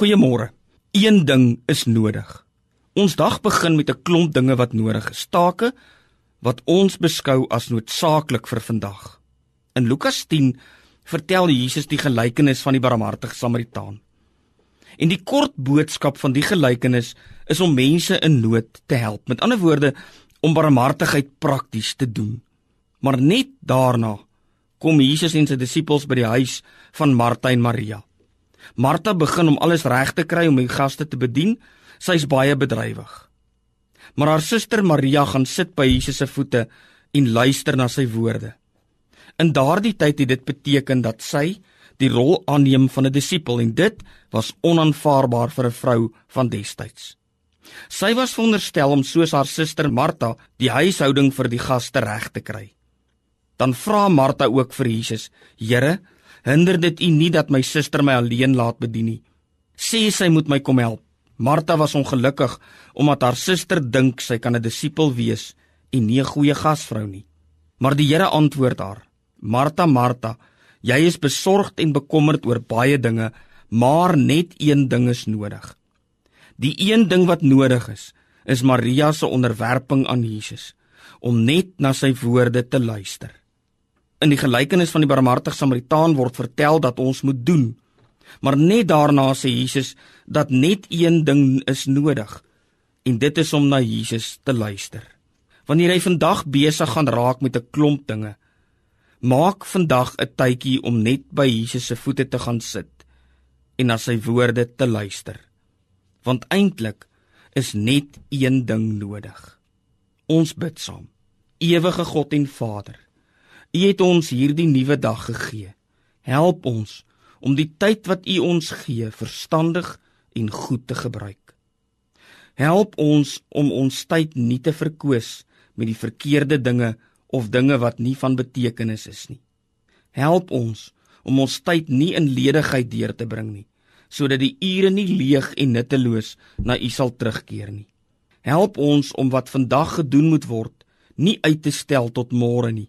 Goeiemôre. Een ding is nodig. Ons dag begin met 'n klomp dinge wat nodig is. Take wat ons beskou as noodsaaklik vir vandag. In Lukas 10 vertel Jesus die gelykenis van die barmhartige Samaritaan. En die kort boodskap van die gelykenis is om mense in nood te help. Met ander woorde, om barmhartigheid prakties te doen. Maar net daarna kom Jesus en sy disippels by die huis van Martha en Maria. Martha begin om alles reg te kry om die gaste te bedien. Sy's baie bedrywig. Maar haar suster Maria gaan sit by Jesus se voete en luister na sy woorde. In daardie tyd het dit beteken dat sy die rol aanneem van 'n disipel en dit was onaanvaarbaar vir 'n vrou van destyds. Sy was veronderstel om soos haar suster Martha die huishouding vir die gaste reg te kry. Dan vra Martha ook vir Jesus: "Here, hinder dit u nie dat my suster my alleen laat bedien nie. Sê sy moet my kom help. Martha was ongelukkig omdat haar suster dink sy kan 'n disipel wees en nie 'n goeie gasvrou nie. Maar die Here antwoord haar: Martha, Martha, jy is besorgd en bekommerd oor baie dinge, maar net een ding is nodig. Die een ding wat nodig is, is Maria se onderwerping aan Jesus om net na sy woorde te luister. In die gelykenis van die barmhartige Samaritaan word vertel dat ons moet doen. Maar net daarna sê Jesus dat net een ding is nodig en dit is om na Jesus te luister. Wanneer jy vandag besig gaan raak met 'n klomp dinge, maak vandag 'n tydjie om net by Jesus se voete te gaan sit en na sy woorde te luister. Want eintlik is net een ding nodig. Ons bid saam. Ewige God en Vader, U het ons hierdie nuwe dag gegee. Help ons om die tyd wat U ons gee verstandig en goed te gebruik. Help ons om ons tyd nie te verkoos met die verkeerde dinge of dinge wat nie van betekenis is nie. Help ons om ons tyd nie in ledigheid deur te bring nie, sodat die ure nie leeg en nutteloos na U sal terugkeer nie. Help ons om wat vandag gedoen moet word nie uit te stel tot môre nie,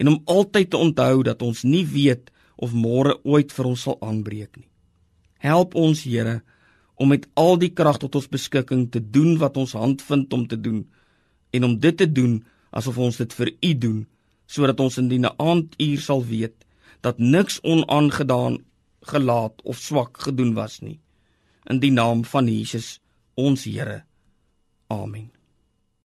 en om altyd te onthou dat ons nie weet of môre ooit vir ons sal aanbreek nie. Help ons Here om met al die krag tot ons beskikking te doen wat ons hand vind om te doen en om dit te doen asof ons dit vir U doen sodat ons in die aanduur sal weet dat niks onaangedaan gelaat of swak gedoen was nie. In die naam van Jesus ons Here. Amen